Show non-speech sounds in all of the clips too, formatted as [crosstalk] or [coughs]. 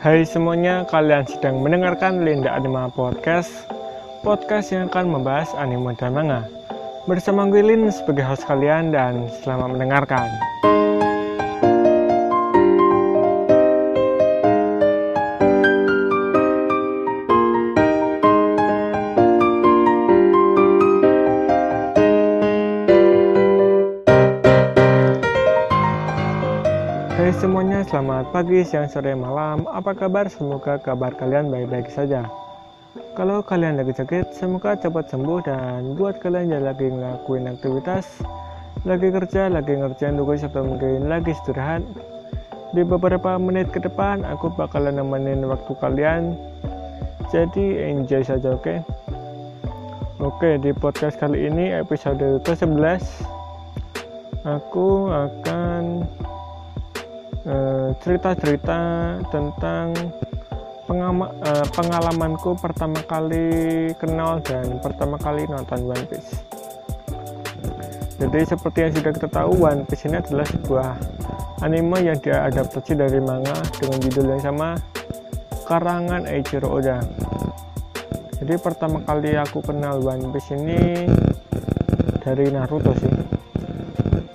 Hai semuanya, kalian sedang mendengarkan Linda Anima Podcast Podcast yang akan membahas anime dan manga. Bersama gue Lin sebagai host kalian dan selamat mendengarkan semuanya, selamat pagi, siang, sore, malam. Apa kabar? Semoga kabar kalian baik-baik saja. Kalau kalian lagi sakit, semoga cepat sembuh dan buat kalian yang lagi ngelakuin aktivitas, lagi kerja, lagi ngerjain tugas atau mungkin lagi istirahat, di beberapa menit ke depan aku bakalan nemenin waktu kalian. Jadi enjoy saja, oke? Okay? Oke, di podcast kali ini episode ke-11 aku akan Eh, cerita-cerita tentang pengama, uh, pengalamanku pertama kali kenal dan pertama kali nonton One Piece. Jadi seperti yang sudah kita tahu, One Piece ini adalah sebuah anime yang diadaptasi dari manga dengan judul yang sama, karangan Eiichiro Oda. Jadi pertama kali aku kenal One Piece ini dari Naruto sih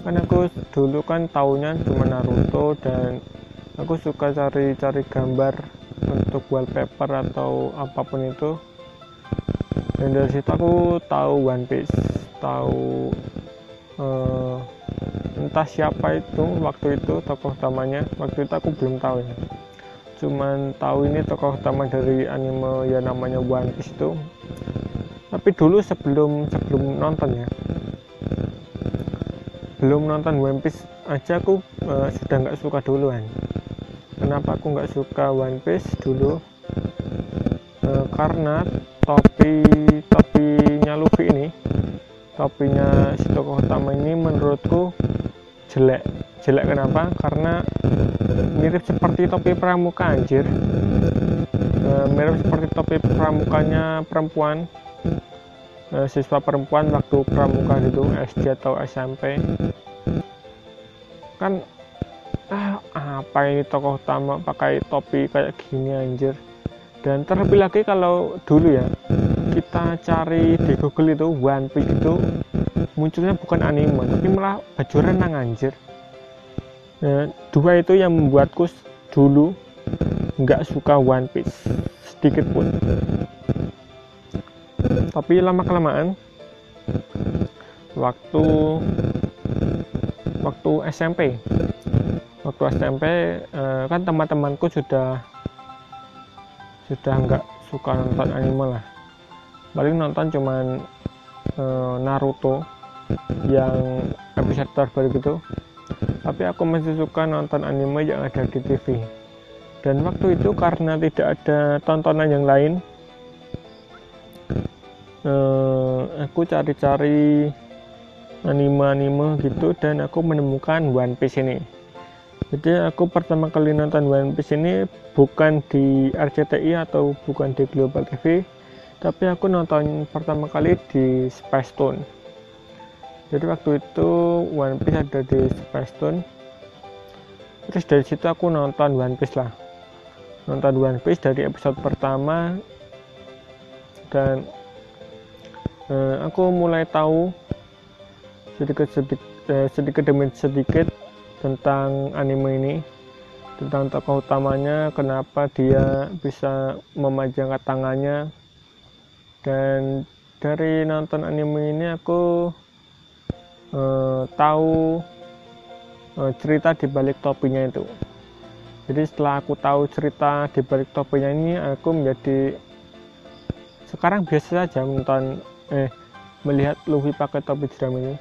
kan aku dulu kan tahunya cuma Naruto dan aku suka cari-cari gambar untuk wallpaper atau apa pun itu. Dan dari situ aku tahu One Piece tahu uh, entah siapa itu waktu itu tokoh utamanya. Waktu itu aku belum tahu ya cuman tahu ini tokoh utama dari anime yang namanya One Piece itu. Tapi dulu sebelum sebelum nonton ya belum nonton One Piece aja aku uh, sudah nggak suka duluan. Kenapa aku nggak suka One Piece dulu? Uh, karena topi topinya Luffy ini topinya si tokoh utama ini menurutku jelek. Jelek kenapa? Karena mirip seperti topi pramuka anjir. Uh, mirip seperti topi pramukanya perempuan uh, siswa perempuan waktu pramuka gitu SD atau SMP kan ah apa ini tokoh utama pakai topi kayak gini anjir. Dan terlebih lagi kalau dulu ya kita cari di Google itu One Piece itu munculnya bukan anime tapi malah baju renang anjir. Nah, dua itu yang membuatku dulu nggak suka One Piece sedikit pun tapi lama kelamaan waktu waktu SMP waktu SMP eh, kan teman-temanku sudah sudah nggak suka nonton anime lah. Paling nonton cuman eh, Naruto yang episode terbaru gitu. Tapi aku masih suka nonton anime yang ada di TV dan waktu itu karena tidak ada tontonan yang lain eh, aku cari-cari anime-anime gitu dan aku menemukan One Piece ini. Jadi aku pertama kali nonton One Piece ini bukan di RCTI atau bukan di Global TV tapi aku nonton pertama kali di Space Tune. Jadi waktu itu One Piece ada di Space Tune. Terus dari situ aku nonton One Piece lah. Nonton One Piece dari episode pertama dan eh, aku mulai tahu sedikit sedikit eh, sedikit demi sedikit tentang anime ini tentang tokoh utamanya kenapa dia bisa memajangkan tangannya. Dan dari nonton anime ini aku eh, tahu eh, cerita di balik topinya itu. Jadi setelah aku tahu cerita di balik topinya ini aku menjadi sekarang biasa saja menonton eh melihat Luffy pakai topi jeram ini.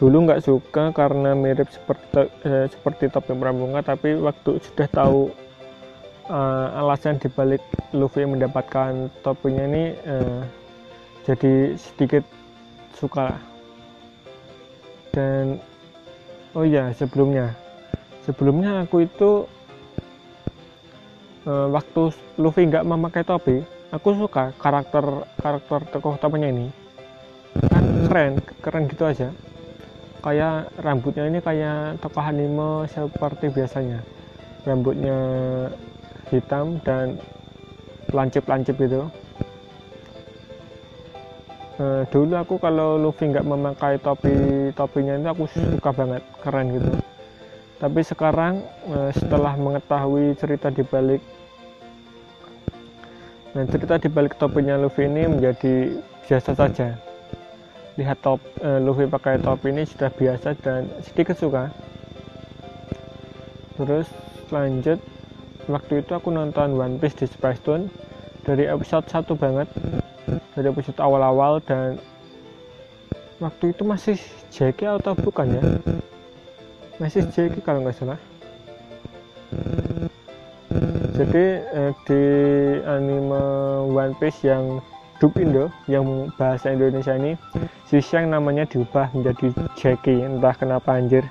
Dulu nggak suka karena mirip seperti eh, seperti topi pramuka tapi waktu sudah tahu uh, alasan dibalik Luffy mendapatkan topinya ini uh, jadi sedikit suka. Dan oh ya sebelumnya. Sebelumnya aku itu uh, waktu Luffy nggak memakai topi aku suka karakter karakter tokoh utamanya ini. Kan keren keren gitu aja. Kayak rambutnya ini kayak tokoh anime seperti biasanya. Rambutnya hitam dan lancip-lancip gitu. Uh, dulu aku kalau Luffy nggak memakai topi topinya itu aku suka banget keren gitu. Tapi sekarang uh, setelah mengetahui cerita di balik nah cerita di balik topinya Luffy ini menjadi biasa saja. Lihat top uh, Luffy pakai topi ini sudah biasa dan sedikit suka terus lanjut waktu itu aku nonton One Piece di Spice Tune. Dari episode 1 banget. Dari episode awal-awal dan waktu itu masih Jackie atau bukan ya? Masih Jackie kalau nggak salah jadi eh, di anime One Piece yang dub Indo yang bahasa Indonesia ini si Shang namanya diubah menjadi Jackie entah kenapa anjir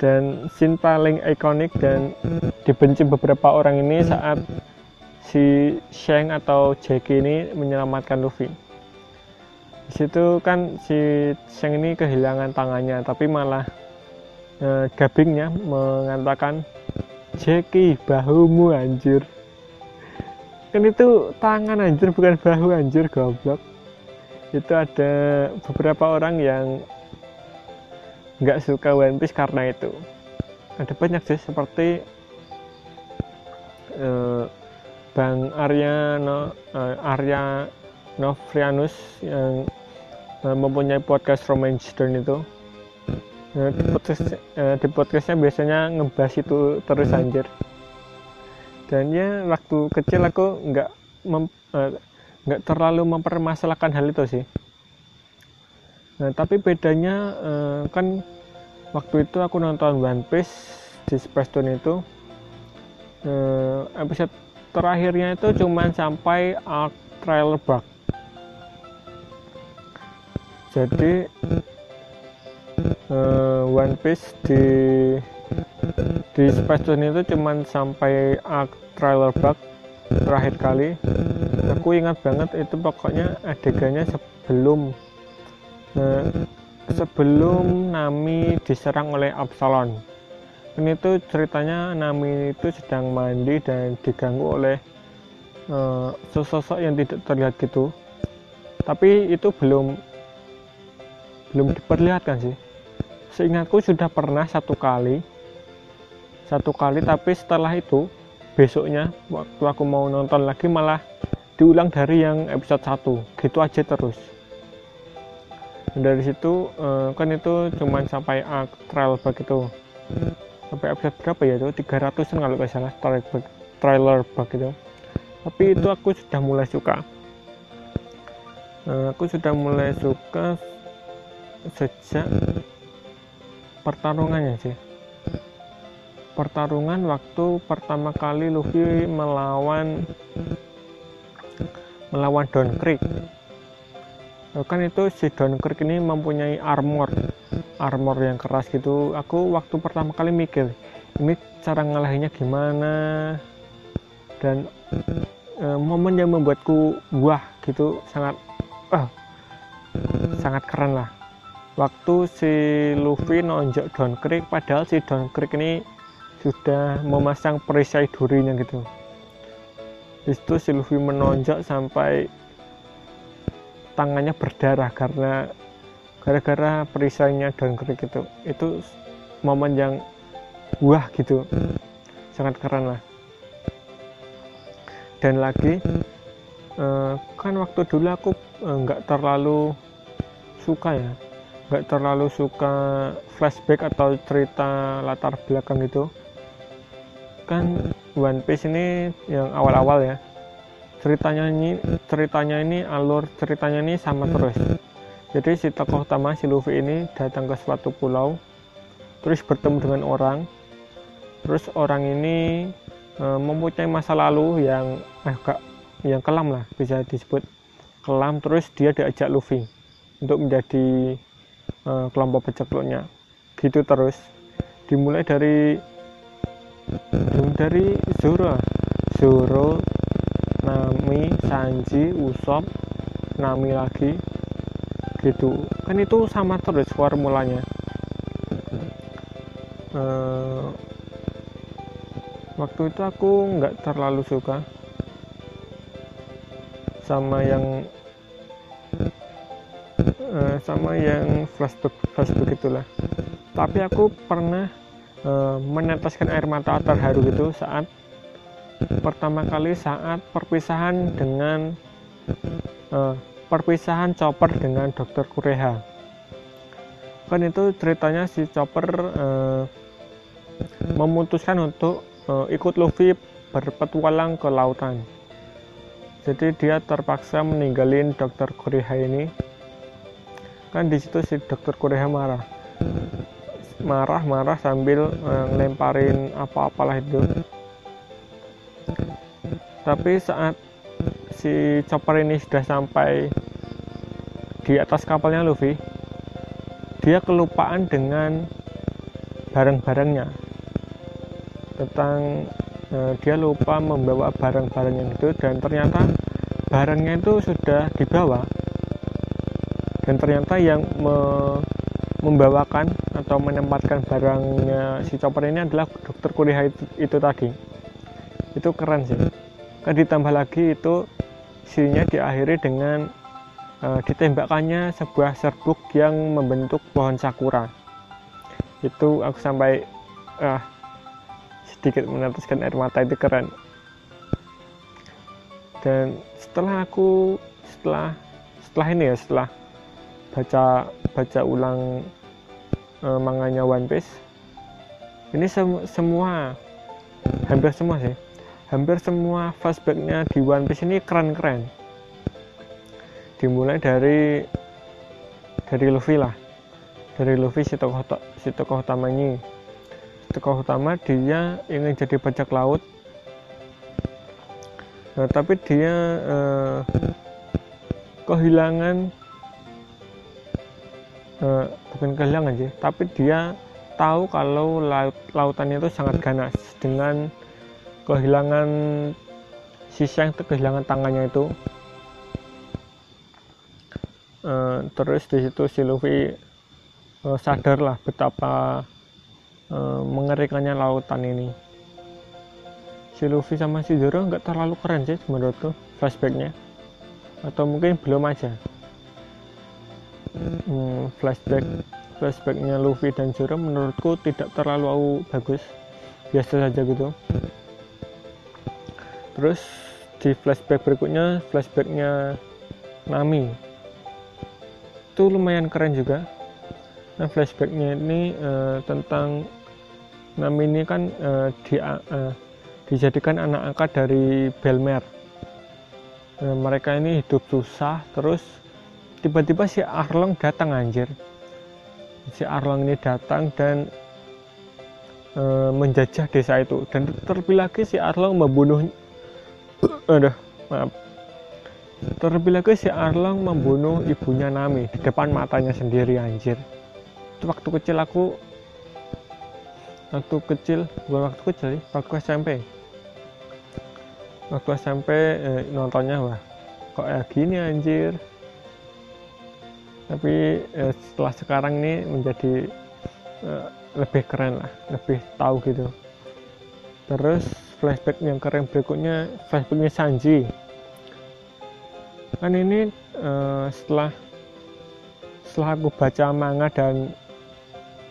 dan scene paling ikonik dan dibenci beberapa orang ini saat si Shang atau Jackie ini menyelamatkan Luffy. Di situ kan si Shang ini kehilangan tangannya, tapi malah e, gabingnya mengatakan Jackie bahumu anjir. Kan itu tangan anjir bukan bahu anjir goblok. Itu ada beberapa orang yang nggak suka One Piece karena itu. Ada banyak sih seperti uh, Bang Arya no, uh, Arya Novrianus yang uh, mempunyai podcast Romance Stone itu uh, di, podcast, uh, di podcastnya biasanya ngebahas itu terus anjir. Dan ya waktu kecil aku nggak nggak uh, terlalu mempermasalahkan hal itu sih. Nah tapi bedanya uh, kan waktu itu aku nonton One Piece di Space Tune itu episode terakhirnya itu cuman sampai arc trailer bug jadi uh, One Piece di di Space Tune itu cuman sampai arc trailer bug terakhir kali. Aku ingat banget itu pokoknya adegannya sebelum uh, sebelum Nami diserang oleh Absalon. Ini tuh ceritanya Nami itu sedang mandi dan diganggu oleh uh, sosok yang tidak terlihat gitu. Tapi itu belum belum diperlihatkan sih seingatku sudah pernah satu kali. Satu kali tapi setelah itu besoknya waktu aku mau nonton lagi malah diulang dari yang episode 1 gitu aja terus. Dari situ uh, kan itu cuman sampai arc trial begitu sampai episode berapa ya itu? 300 kalau nggak salah trailer bug, trailer bug itu. Tapi itu aku sudah mulai suka. Nah, aku sudah mulai suka sejak pertarungannya sih pertarungan waktu pertama kali Luffy melawan melawan Don Creek kan itu si Don Creek ini mempunyai armor armor yang keras gitu. Aku waktu pertama kali mikir ini cara ngalahinnya gimana? Dan e, momen yang membuatku wah gitu sangat uh, sangat keren lah waktu si Luffy nonjok Don Creek padahal si Don Creek ini sudah memasang perisai durinya gitu. Itu si Luffy menonjok sampai tangannya berdarah karena gara-gara perisainya downgrade gitu itu. Momen yang wah gitu. Sangat keren lah. Dan lagi uh, kan waktu dulu aku eh, nggak terlalu suka ya nggak terlalu suka flashback atau cerita latar belakang gitu. Kan One Piece ini yang awal-awal ya. Ceritanya ini ceritanya ini alur ceritanya ini sama terus. Jadi si tokoh utama si Luffy ini datang ke suatu pulau terus bertemu dengan orang. Terus orang ini e, mempunyai masa lalu yang eh gak, yang kelam lah bisa disebut kelam. Terus dia diajak Luffy untuk menjadi e, kelompok pecekluknya gitu terus. Dimulai dari dari Zoro Zoro Nami Sanji Usopp Nami lagi. Gitu. Kan itu sama terus formulanya. Uh, waktu itu aku nggak terlalu suka sama yang uh, sama yang flashback flashback itulah. Tapi aku pernah uh, meneteskan air mata terharu gitu saat pertama kali saat perpisahan dengan uh, perpisahan Chopper dengan Dokter Kureha. Kan itu ceritanya si Chopper uh, memutuskan untuk uh, ikut Luffy berpetualang ke lautan. Jadi dia terpaksa meninggalin dokter Kureha ini kan di situ si dokter Kureha marah. Marah marah sambil uh, ngelemparin apa-apalah itu. Tapi saat si Chopper ini sudah sampai di atas kapalnya Luffy dia kelupaan dengan barang-barangnya. Tentang uh, dia lupa membawa barang-barangnya itu dan ternyata barangnya itu sudah dibawa dan ternyata yang me membawakan atau menempatkan barangnya si chopper ini adalah dokter kuliah itu, itu tadi. Itu keren sih. Kan ditambah lagi itu sirinya diakhiri dengan uh, ditembakkannya sebuah serbuk yang membentuk pohon sakura. Itu aku sampai uh, sedikit meneteskan air mata itu keren. Dan setelah aku setelah setelah ini ya setelah baca baca ulang uh, manganya One Piece. Ini sem semua hampir semua sih. Hampir semua flashbacknya di One Piece ini keren-keren. Dimulai dari dari Luffy lah. Dari Luffy si tokoh si tokoh utamanya. Tokoh utama dia ingin jadi bajak laut. Nah, tapi dia uh, kehilangan uh, bukan kehilangan sih tapi dia tahu kalau laut lautannya itu sangat ganas dengan kehilangan sisa yang kehilangan tangannya itu. Uh, terus di situ si Luffy uh, sadar lah betapa Eh, mengerikannya lautan ini. Si Luffy sama si Zoro nggak terlalu keren sih menurutku flashbacknya. Atau mungkin belum aja hmm, flashback flashbacknya Luffy dan Zoro menurutku tidak terlalu bagus. Biasa saja gitu. Terus di flashback berikutnya flashbacknya Nami. Itu lumayan keren juga. Nah flashbacknya ini uh, tentang Nami ini kan uh, di, uh, dijadikan anak angkat dari Belmer. Mereka ini hidup susah, terus tiba-tiba si Arlong datang anjir. Si Arlong ini datang dan uh, menjajah desa itu. Dan terlebih lagi si Arlong membunuh, [coughs] aduh maaf. Terlebih lagi si Arlong membunuh ibunya Nami di depan matanya sendiri anjir. Itu waktu kecil aku waktu kecil bukan waktu kecil waktu SMP waktu SMP eh, nontonnya wah kok ya gini anjir tapi eh, setelah sekarang ini menjadi eh, lebih keren lah lebih tahu gitu. Terus flashback yang keren berikutnya flashbacknya Sanji. Kan ini eh, setelah setelah aku baca manga dan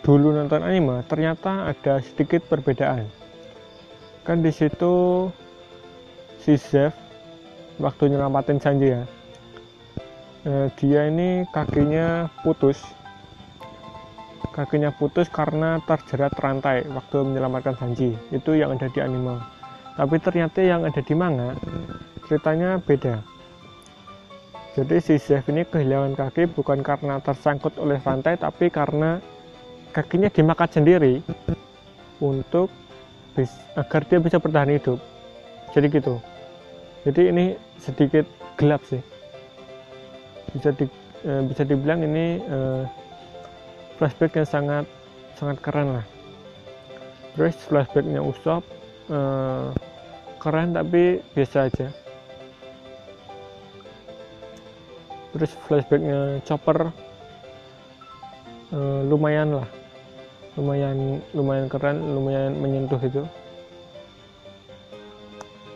dulu nonton anime ternyata ada sedikit perbedaan. Kan di situ si Zeff waktu nyelamatin Sanji ya eh, dia ini kakinya putus. Kakinya putus karena terjerat rantai waktu menyelamatkan Sanji itu yang ada di anime tapi ternyata yang ada di manga ceritanya beda. Jadi si Zeff ini kehilangan kaki bukan karena tersangkut oleh rantai tapi karena kakinya dimakan sendiri untuk agar dia bisa bertahan hidup. Jadi gitu. Jadi ini sedikit gelap sih bisa di, e, bisa dibilang ini e, flashback yang sangat sangat keren lah. Terus flashbacknya Usop e, keren tapi biasa aja. Terus flashbacknya Chopper e, lumayan lah. Lumayan lumayan keren lumayan menyentuh itu.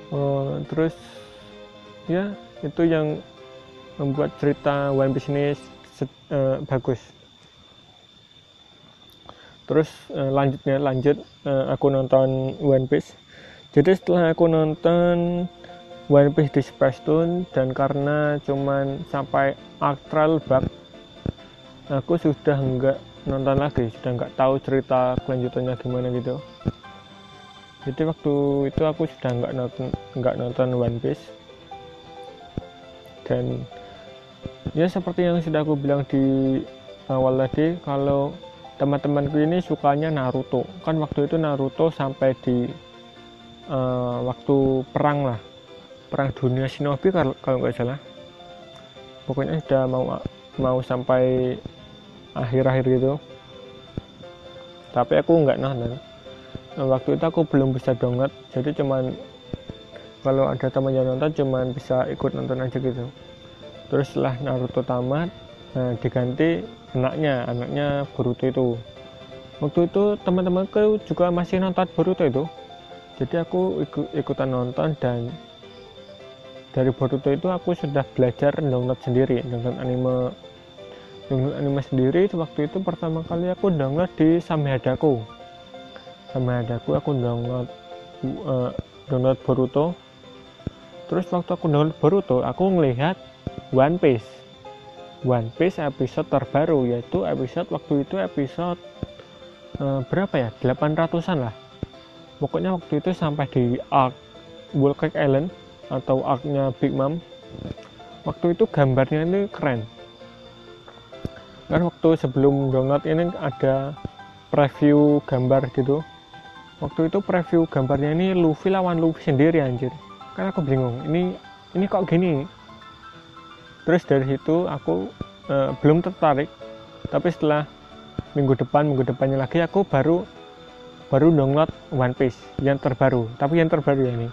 Uh, terus ya itu yang membuat cerita One Piece ini uh, bagus. Terus uh, lanjutnya lanjut uh, aku nonton One Piece. Jadi setelah aku nonton One Piece di Space Tune dan karena cuman sampai arc bug aku sudah enggak nonton lagi sudah enggak tahu cerita kelanjutannya gimana gitu. Jadi waktu itu aku sudah enggak nonton enggak nonton One Piece. Dan ya seperti yang sudah aku bilang di awal tadi kalau teman-temanku ini sukanya Naruto. Kan waktu itu Naruto sampai di uh, waktu perang lah. Perang dunia shinobi kalau nggak salah. Pokoknya sudah mau mau sampai akhir-akhir gitu. Tapi aku nggak nonton nah, waktu itu aku belum bisa download jadi cuman kalau ada teman yang nonton cuman bisa ikut nonton aja gitu terus setelah Naruto tamat nah diganti anaknya anaknya Boruto itu. Waktu itu teman-temanku juga masih nonton Boruto itu. Jadi aku ikut ikutan nonton dan dari Boruto itu aku sudah belajar download sendiri download anime. Download anime sendiri waktu itu pertama kali aku download di Samehadaku. Samehadaku aku download uh, download Boruto. Terus waktu aku download Boruto aku ngelihat One Piece. One Piece episode terbaru yaitu episode waktu itu episode uh, berapa ya? 800an lah. Pokoknya waktu itu sampai di arc World Cake Island atau arcnya Big Mom. Waktu itu gambarnya ini keren. Kan waktu sebelum download ini ada preview gambar gitu. Waktu itu preview gambarnya ini Luffy lawan Luffy sendiri anjir. Kan aku bingung ini ini kok gini terus dari situ aku uh, belum tertarik. Tapi setelah minggu depan minggu depannya lagi aku baru baru download One Piece yang terbaru. Tapi yang terbaru ya ini.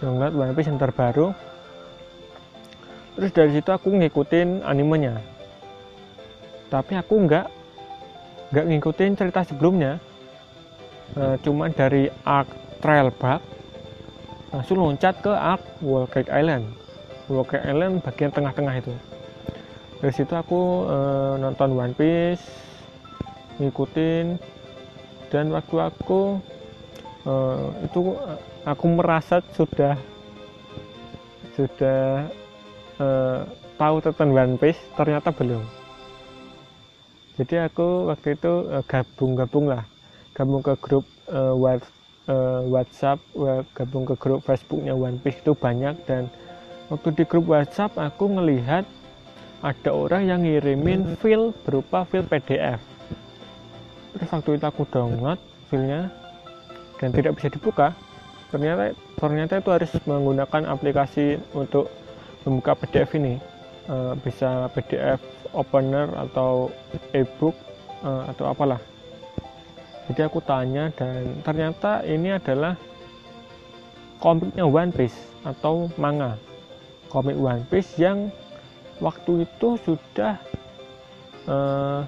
Download One Piece yang terbaru. Terus dari situ aku ngikutin animenya. Tapi aku nggak nggak ngikutin cerita sebelumnya. E, cuman dari arc trail bug langsung loncat ke arc World Cake Island Walker Island bagian tengah-tengah itu. Dari situ aku e, nonton One Piece ngikutin dan waktu aku e, itu aku merasa sudah sudah e, tahu tentang One Piece ternyata belum. Jadi aku waktu itu gabung-gabung lah. Gabung ke grup uh, WhatsApp gabung ke grup Facebooknya One Piece itu banyak dan waktu di grup WhatsApp aku ngelihat ada orang yang ngirimin file berupa file PDF terus waktu itu aku download filenya dan tidak bisa dibuka ternyata ternyata itu harus menggunakan aplikasi untuk membuka PDF ini. E, bisa PDF opener atau ebook e, atau apalah. Jadi aku tanya dan ternyata ini adalah komiknya One Piece atau manga komik One Piece yang waktu itu sudah uh,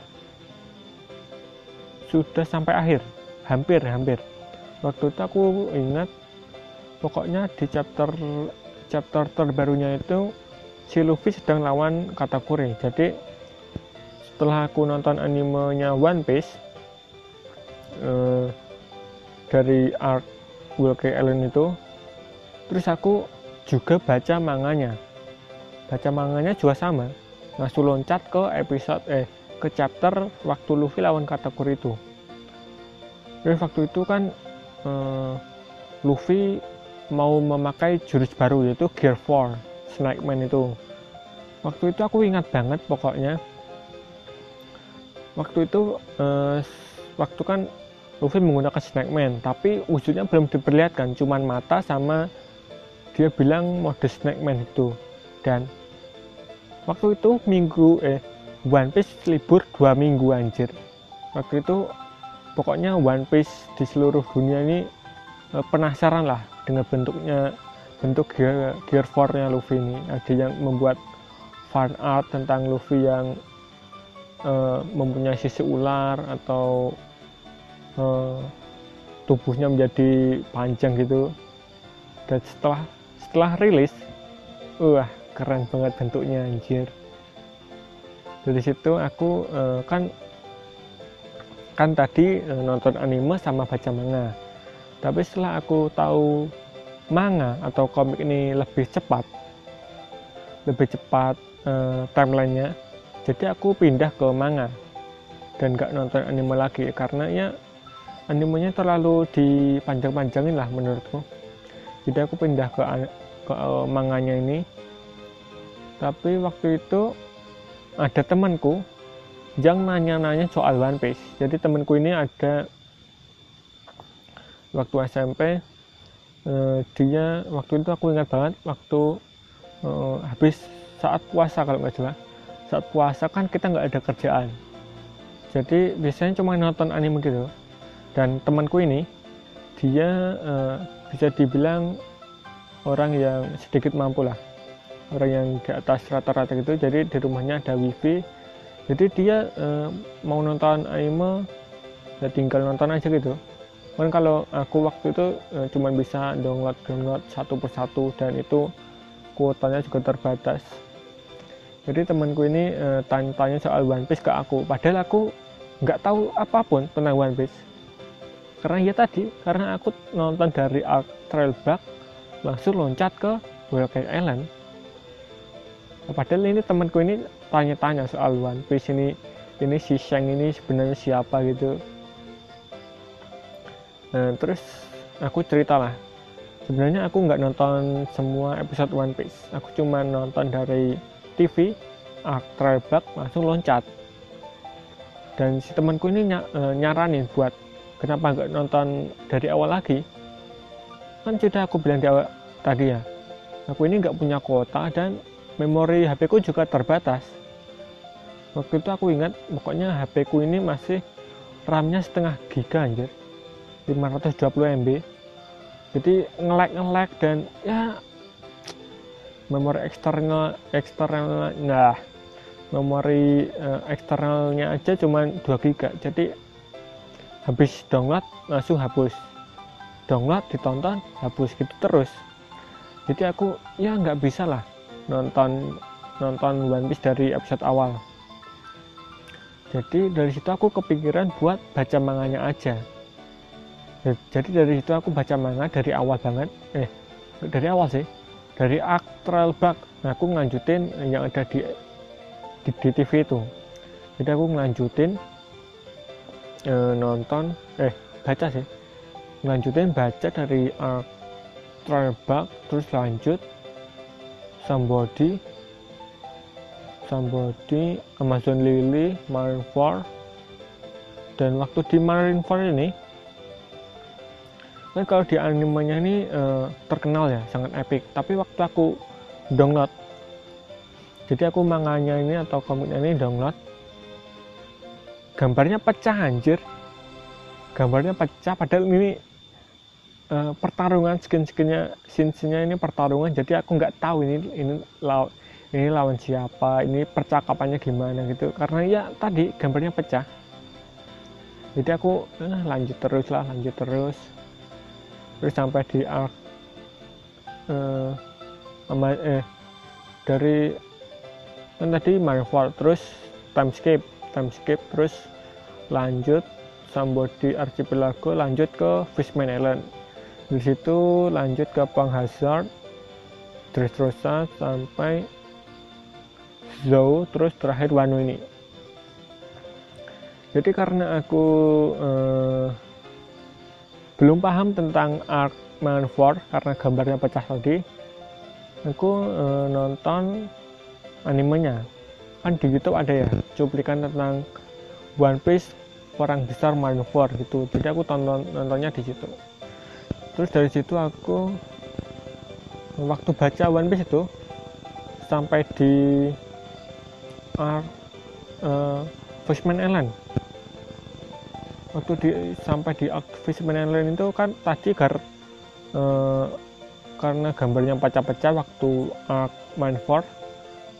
sudah sampai akhir. Hampir hampir. Waktu itu aku ingat pokoknya di chapter chapter terbarunya itu si Luffy sedang lawan Katakuri. Jadi setelah aku nonton animenya One Piece uh, dari art Wilkie Allen itu terus aku juga baca manganya. Baca manganya juga sama. Langsung loncat ke episode eh ke chapter waktu Luffy lawan Katakuri itu. Dan waktu itu kan eh, Luffy mau memakai jurus baru yaitu Gear 4 Snake Man itu. Waktu itu aku ingat banget pokoknya. Waktu itu eh, waktu kan Luffy menggunakan Snake Man tapi wujudnya belum diperlihatkan. Cuman mata sama dia bilang mode snack man itu. Dan waktu itu minggu eh One Piece libur dua minggu anjir. Waktu itu pokoknya One Piece di seluruh dunia ini eh, penasaran lah dengan bentuknya bentuk gear, gear 4 nya Luffy ini. Ada yang membuat fan art tentang Luffy yang eh, mempunyai sisi ular atau eh, tubuhnya menjadi panjang gitu. Dan setelah setelah rilis wah keren banget bentuknya anjir. Dari situ aku uh, kan kan tadi uh, nonton anime sama baca manga. Tapi setelah aku tahu manga atau komik ini lebih cepat lebih cepat uh, timelinenya jadi aku pindah ke manga dan gak nonton anime lagi. Karena ya animenya terlalu dipanjang-panjangin lah menurutku jadi aku pindah ke ke uh, manganya ini. Tapi waktu itu ada temanku yang nanya-nanya soal One Piece. Jadi temanku ini ada waktu SMP eh, dia waktu itu aku ingat banget waktu eh, habis saat puasa kalau nggak salah. Saat puasa kan kita nggak ada kerjaan. Jadi biasanya cuma nonton anime gitu. Dan temanku ini dia eh, bisa dibilang orang yang sedikit mampu lah orang yang di atas rata-rata gitu. Jadi di rumahnya ada wifi. Jadi dia eh, mau nonton anime ya tinggal nonton aja gitu. Kan kalau aku waktu itu eh, cuma bisa download download satu persatu dan itu kuotanya juga terbatas. Jadi temanku ini eh, tanya-tanya soal One Piece ke aku. Padahal aku nggak tahu apa pun tentang One Piece karena ya tadi karena aku nonton dari Arc Trail Back langsung loncat ke Cake Island. Padahal ini temanku ini tanya-tanya soal One Piece ini ini si Shang ini sebenarnya siapa gitu. Nah terus aku cerita lah. Sebenarnya aku nggak nonton semua episode One Piece. Aku cuma nonton dari TV Arc Back langsung loncat. Dan si temanku ini ny e, nyaranin buat kenapa nggak nonton dari awal lagi? Kan sudah aku bilang di awal tadi ya aku ini nggak punya kuota dan memori HP ku juga terbatas. Waktu itu aku ingat pokoknya HP ku ini masih RAM-nya setengah giga anjir. 520 MB jadi ngelek ngelek dan ya memori eksternal eksternal nah memori uh, eksternalnya aja cuma 2 giga. Jadi habis download langsung hapus. Download ditonton hapus gitu terus. Jadi aku ya nggak bisa lah nonton nonton One Piece dari episode awal. Jadi dari situ aku kepikiran buat baca manganya aja. Jadi dari situ aku baca manga dari awal banget. Eh dari awal sih. Dari Astral Bug. Nah, aku ngelanjutin yang ada di, di, di TV itu. Jadi aku ngelanjutin eh, nonton eh baca sih. Ngelanjutin baca dari Astral Bug terus lanjut. Somebody somebody Amazon Lily Marineford dan waktu di Marineford ini kan kalau di animenya ini uh, terkenal ya sangat epic. Tapi waktu aku download jadi aku manganya ini atau komiknya ini download gambarnya pecah anjir. Gambarnya pecah padahal ini uh, pertarungan skin-skinnya scene-nya ini pertarungan jadi aku nggak tahu ini ini law, ini lawan siapa ini percakapannya gimana gitu. Karena ya tadi gambarnya pecah. Jadi aku eh, lanjut terus lah lanjut terus. Terus sampai di arc uh, eh dari kan tadi Marineford terus timescape timescape terus lanjut Sambodi Archipelago lanjut ke Fishman Island. Di situ lanjut ke Pang Hazard terusan sampai Zou terus terakhir Wano ini jadi karena aku eh, belum paham tentang Arc Manford karena gambarnya pecah tadi aku eh, nonton animenya kan di YouTube ada ya cuplikan tentang One Piece orang besar Manford gitu. Jadi aku tonton nontonnya di situ terus dari situ aku waktu baca One Piece itu sampai di uh, uh, Fishman Island. Waktu di sampai di Fishman Island itu kan tadi gar uh, karena gambarnya pecah-pecah waktu Arc Manford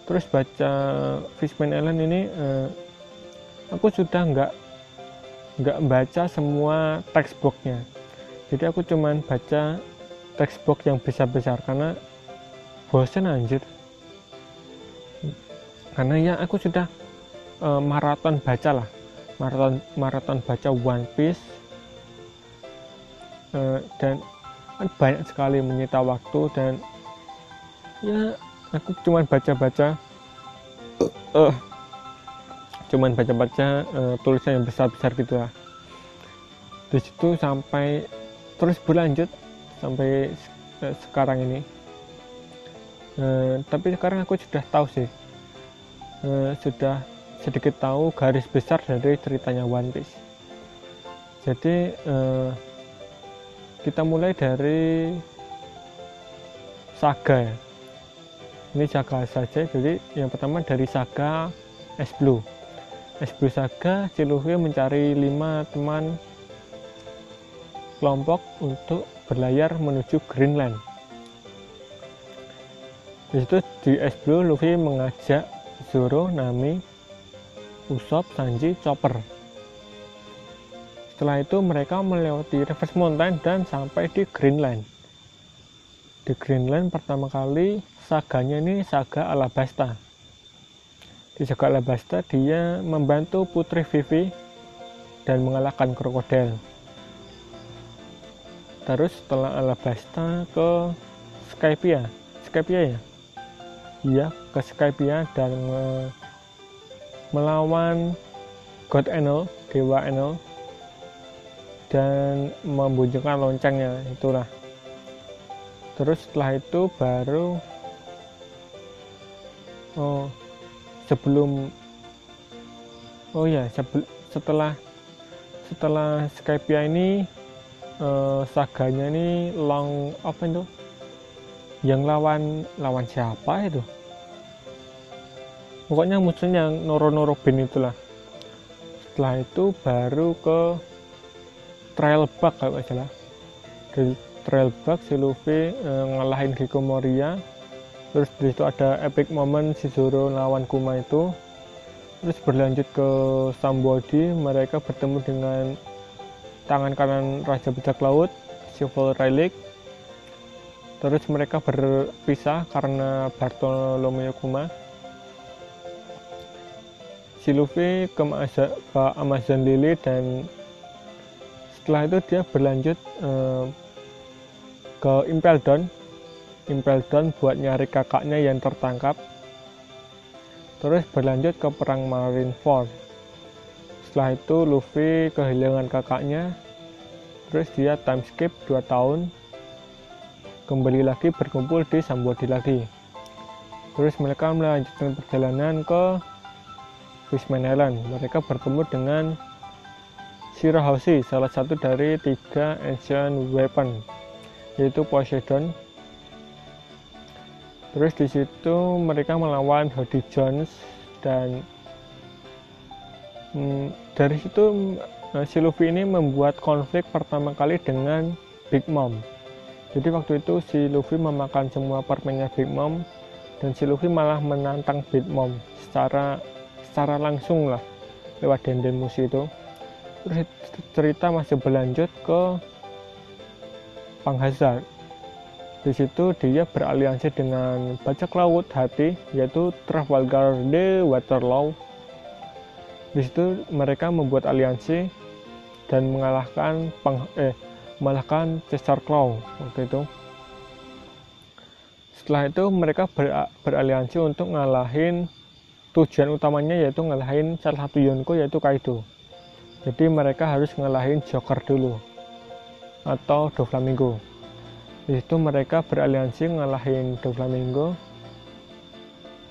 terus baca Fishman Island ini uh, aku sudah nggak nggak baca semua textbooknya. Jadi aku cuman baca textbook yang besar-besar karena bosan anjir. Karena ya aku sudah uh, maraton baca lah. Maraton maraton baca One Piece. Uh, dan kan banyak sekali menyita waktu dan ya aku cuma baca-baca. Uh, cuman baca-baca uh, tulisan yang besar-besar gitu lah. Di situ sampai terus berlanjut sampai uh, sekarang ini. Uh, tapi sekarang aku sudah tahu sih. Uh, sudah sedikit tahu garis besar dari ceritanya One Piece. Jadi uh, kita mulai dari saga ya ini saga saja. Jadi yang pertama dari saga S Blue. S Blue saga si mencari lima teman kelompok untuk berlayar menuju Greenland. Di situ di S Blue Luffy mengajak Zoro, Nami, Usopp, Sanji, Chopper. Setelah itu mereka melewati Reverse Mountain dan sampai di Greenland di Greenland pertama kali saganya ini saga Alabasta. Di saga Alabasta dia membantu Putri Vivi dan mengalahkan krokodil. Terus setelah Alabasta ke Skypia, Skypia ya? Iya, ke Skypia dan melawan God Enel, Dewa Enel dan membunyikan loncengnya itulah terus setelah itu baru oh sebelum oh ya sebel, setelah setelah Skypia ini uh, saganya ini long apa itu? Yang lawan lawan siapa itu? Pokoknya musuhnya yang noro-noro bin itulah. Setelah itu baru ke trial bug kalau nggak salah trial bug si Luffy uh, ngalahin Gecko Moria. Terus di situ ada epic moment si Zoro lawan Kuma itu. Terus berlanjut ke Sambodi mereka bertemu dengan tangan kanan Raja Bajak Laut Civil Relic. Terus mereka berpisah karena Bartolomeo Kuma. Si Luffy ke, ke Amazon Lily dan setelah itu dia berlanjut uh, ke Impel Down Impel Down buat nyari kakaknya yang tertangkap. Terus berlanjut ke perang Marineford. Setelah itu Luffy kehilangan kakaknya. Terus dia time skip 2 tahun. Kembali lagi berkumpul di Sambodi lagi. Terus mereka melanjutkan perjalanan ke Fishman Island. Mereka bertemu dengan Shirahoshi, salah satu dari tiga ancient weapon, yaitu Poseidon, terus di situ mereka melawan Hody Jones dan hmm, dari situ eh, si Luffy ini membuat konflik pertama kali dengan Big Mom. Jadi waktu itu si Luffy memakan semua permennya Big Mom dan si Luffy malah menantang Big Mom secara secara langsung lah lewat Denden Musi itu. Terus cerita masih berlanjut ke Panghazard di situ dia beraliansi dengan bajak laut hati yaitu Trafalgar de Waterloo. Di situ mereka membuat aliansi dan mengalahkan peng, eh mengalahkan Caesar Claw waktu itu. Setelah itu mereka ber, beraliansi untuk ngalahin tujuan utamanya yaitu ngalahin salah satu Yonko yaitu Kaido. Jadi mereka harus ngalahin Joker dulu atau Doflamingo di situ mereka beraliansi ngalahin Doflamingo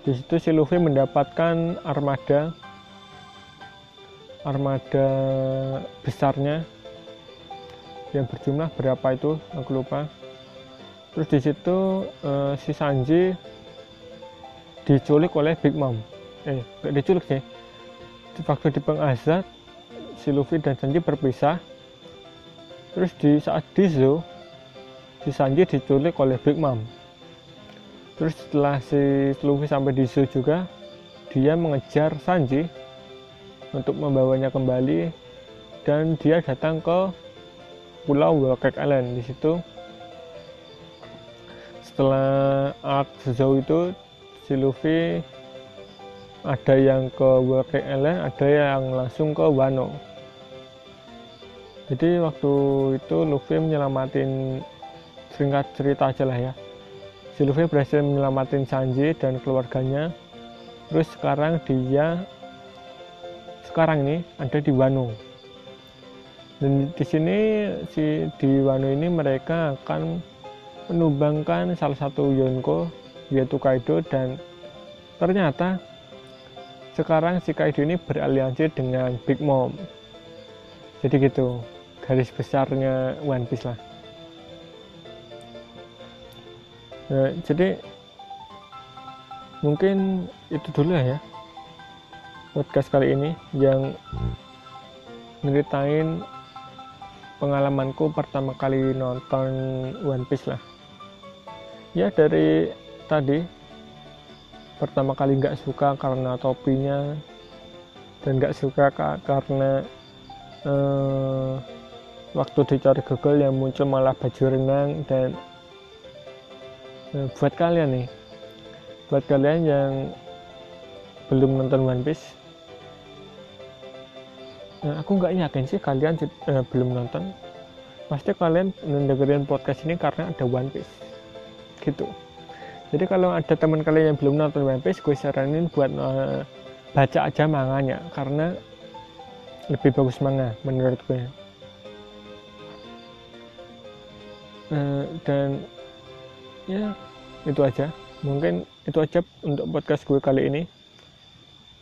di situ si Luffy mendapatkan armada armada besarnya yang berjumlah berapa itu aku lupa. Terus di situ uh, si Sanji diculik oleh Big Mom. Eh gak diculik sih. Waktu di pengazat si Luffy dan Sanji berpisah terus di saat di zoo si Sanji diculik oleh Big Mom. Terus setelah si Luffy sampai di zoo juga dia mengejar Sanji untuk membawanya kembali dan dia datang ke pulau Cake Island. Di situ setelah art sejauh itu si Luffy ada yang ke World Island ada yang langsung ke Wano jadi waktu itu Luffy menyelamatin singkat cerita aja lah ya. Si Luffy berhasil menyelamatin Sanji dan keluarganya. Terus sekarang dia sekarang ini ada di Wano. Dan di sini si di Wano ini mereka akan menumbangkan salah satu Yonko yaitu Kaido. Dan ternyata sekarang si Kaido ini beraliansi dengan Big Mom. Jadi gitu garis besarnya One Piece lah. Nah, jadi mungkin itu dulu ya podcast kali ini yang ngeritain pengalamanku pertama kali nonton One Piece lah. Ya dari tadi pertama kali nggak suka karena topinya dan nggak suka karena eh, waktu dicari Google yang muncul malah baju renang dan eh, buat kalian nih buat kalian yang belum nonton One Piece eh, aku nggak yakin sih kalian eh, belum nonton. Pasti kalian mendengarkan podcast ini karena ada One Piece gitu. Jadi kalau ada teman kalian yang belum nonton One Piece gue saranin buat uh, baca aja manganya karena lebih bagus manga menurut gue uh, dan ya itu aja. Mungkin itu aja untuk podcast gue kali ini.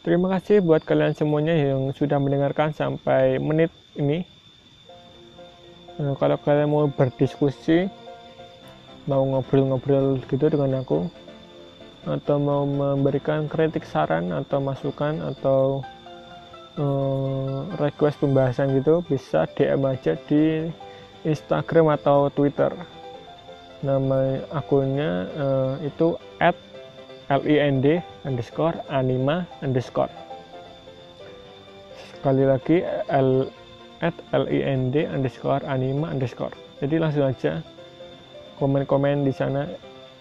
Terima kasih buat kalian semuanya yang sudah mendengarkan sampai menit ini. Uh, kalau kalian mau berdiskusi mau ngobrol-ngobrol gitu dengan aku atau mau memberikan kritik saran atau masukan atau uh, request pembahasan gitu bisa DM aja di Instagram atau Twitter. Nama akunnya uh, itu at lind underscore anima underscore. Sekali lagi l at lind underscore anima underscore. Jadi langsung aja komen-komen di sana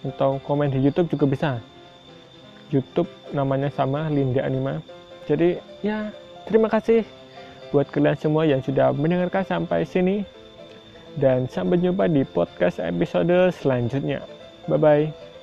atau komen di YouTube juga bisa. YouTube namanya sama Linda Anima. Jadi ya terima kasih buat kalian semua yang sudah mendengarkan sampai sini dan sampai jumpa di podcast episode selanjutnya. Bye bye